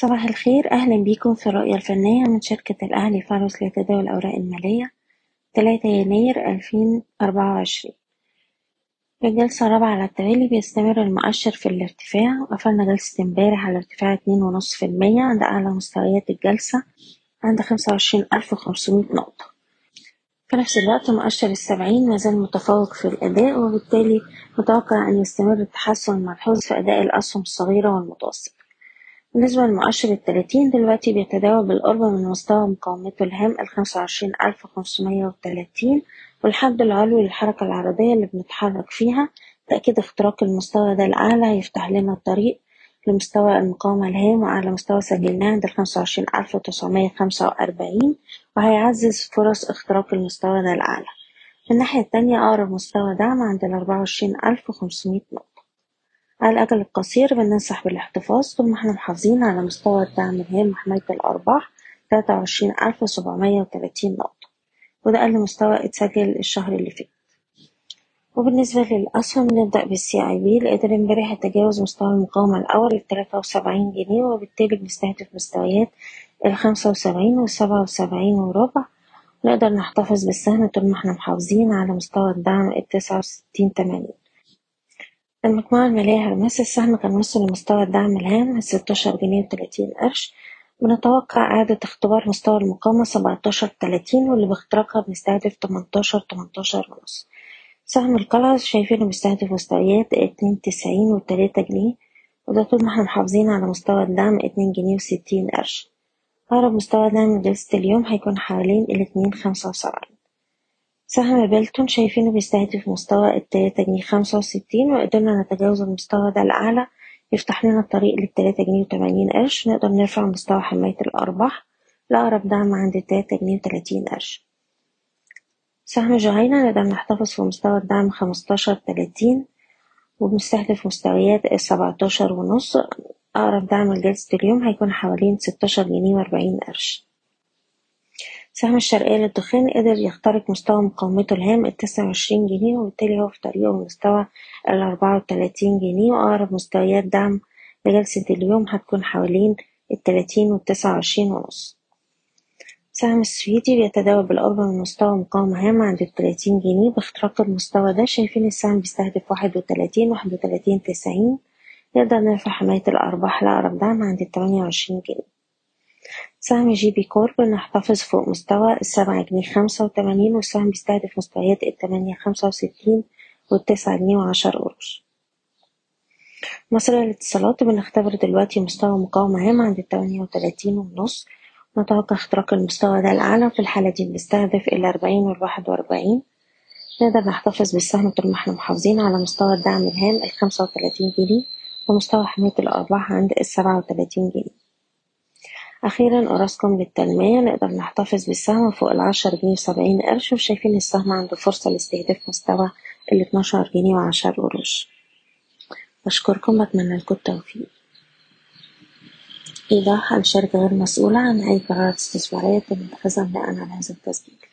صباح الخير. أهلا بيكم في الرؤية الفنية من شركة الأهلي فارس لتداول الأوراق المالية. تلاتة يناير ألفين أربعة وعشرين. في الجلسة الرابعة على التوالي بيستمر المؤشر في الارتفاع. قفلنا جلسة امبارح على ارتفاع اتنين ونص في المية عند أعلى مستويات الجلسة عند خمسة وعشرين ألف وخمسمية نقطة. في نفس الوقت مؤشر السبعين مازال متفوق في الأداء وبالتالي متوقع أن يستمر التحسن الملحوظ في أداء الأسهم الصغيرة والمتوسطة. بالنسبة لمؤشر التلاتين دلوقتي بيتداول بالقرب من مستوى مقاومته الهام الخمسة وعشرين ألف خمسمية وتلاتين والحد العلوي للحركة العرضية اللي بنتحرك فيها. تأكيد اختراق المستوى ده الأعلى هيفتح لنا الطريق لمستوى المقاومة الهام وأعلى مستوى سجلناه عند الخمسة وعشرين ألف وتسعمية خمسة وأربعين وهيعزز فرص اختراق المستوى ده الأعلى. من الناحية التانية أقرب مستوى دعم عند الأربعة وعشرين ألف وخمسمية نقطة. على الأجل القصير بننصح بالاحتفاظ طول ما إحنا محافظين على مستوى الدعم الهام وحماية الأرباح تلاتة وعشرين ألف سبعمية وتلاتين نقطة. وده أقل مستوى اتسجل الشهر اللي فات. وبالنسبة للأسهم نبدأ بالسي آي بي اللي قدر امبارح يتجاوز مستوى المقاومة الأول التلاتة وسبعين جنيه وبالتالي بنستهدف مستويات الخمسة وسبعين والسبعة وسبعين وربع نقدر نحتفظ بالسهم طول ما إحنا محافظين على مستوى الدعم التسعة وستين تمانين. المجموعة المالية هرمس السهم كان وصل لمستوى الدعم الهام ستاشر جنيه وتلاتين قرش. بنتوقع إعادة اختبار مستوى المقاومة سبعتاشر تلاتين واللي باختراقها بنستهدف تمنتاشر تمنتاشر ونص. سهم القلعة شايفينه بيستهدف مستويات اتنين تسعين وتلاتة جنيه وده طول ما إحنا محافظين على مستوى الدعم اتنين جنيه وستين قرش. أقرب مستوى دعم جلسة اليوم هيكون حوالين الاتنين خمسة وسبعين. سهم بيلتون شايفينه بيستهدف مستوى التلاتة جنيه خمسة وستين وقدرنا نتجاوز المستوى ده الأعلى يفتح لنا الطريق للتلاتة جنيه وتمانين قرش. نقدر نرفع مستوى حماية الأرباح. لأقرب دعم عند التلاتة جنيه وتلاتين قرش. سهم جهينة نقدر نحتفظ في مستوى الدعم خمستاشر تلاتين وبنستهدف مستويات السبعتاشر ونص. أقرب دعم لجلسة اليوم هيكون حوالين ستاشر جنيه وأربعين قرش. سهم الشرقية للدخان قدر يخترق مستوى مقاومته الهام التسعة وعشرين جنيه وبالتالي هو في طريقه لمستوى الأربعة وتلاتين جنيه. وأقرب مستويات دعم لجلسة اليوم هتكون حوالين التلاتين والتسعة وعشرين ونص. سهم السويدي بيتداول بالقرب من مستوى مقاومة هام عند التلاتين جنيه. باختراق المستوى ده شايفين السهم بيستهدف واحد وتلاتين واحد وتلاتين تسعين. نقدر نرفع حماية الأرباح لأقرب دعم عند التمانية وعشرين جنيه. سهم GB Corp نحتفظ فوق مستوى السبعة جنيه خمسة وتمانين والسهم بيستهدف مستويات التمانية خمسة وستين والتسعة جنيه وعشر قروش. مصر للاتصالات بنختبر دلوقتي مستوى مقاومة هام عند التمانية وتلاتين ونص. نتوقع اختراق المستوى ده الأعلى في الحالة دي بنستهدف الأربعين والواحد وأربعين. نقدر نحتفظ بالسهم طول ما إحنا محافظين على مستوى الدعم الهام الخمسة وتلاتين جنيه ومستوى حماية الأرباح عند السبعة وتلاتين جنيه. أخيرا أراسكوم بالتنمية. نقدر نحتفظ بالسهم فوق العشر جنيه وسبعين قرش. وشايفين السهم عنده فرصة لاستهداف مستوى الاتناشر جنيه وعشر قروش. بشكركم بتمنى لكم التوفيق. إيضاح الشركة غير مسؤولة عن أي قرارات استثمارية تم اتخاذها بناء على هذا التسجيل.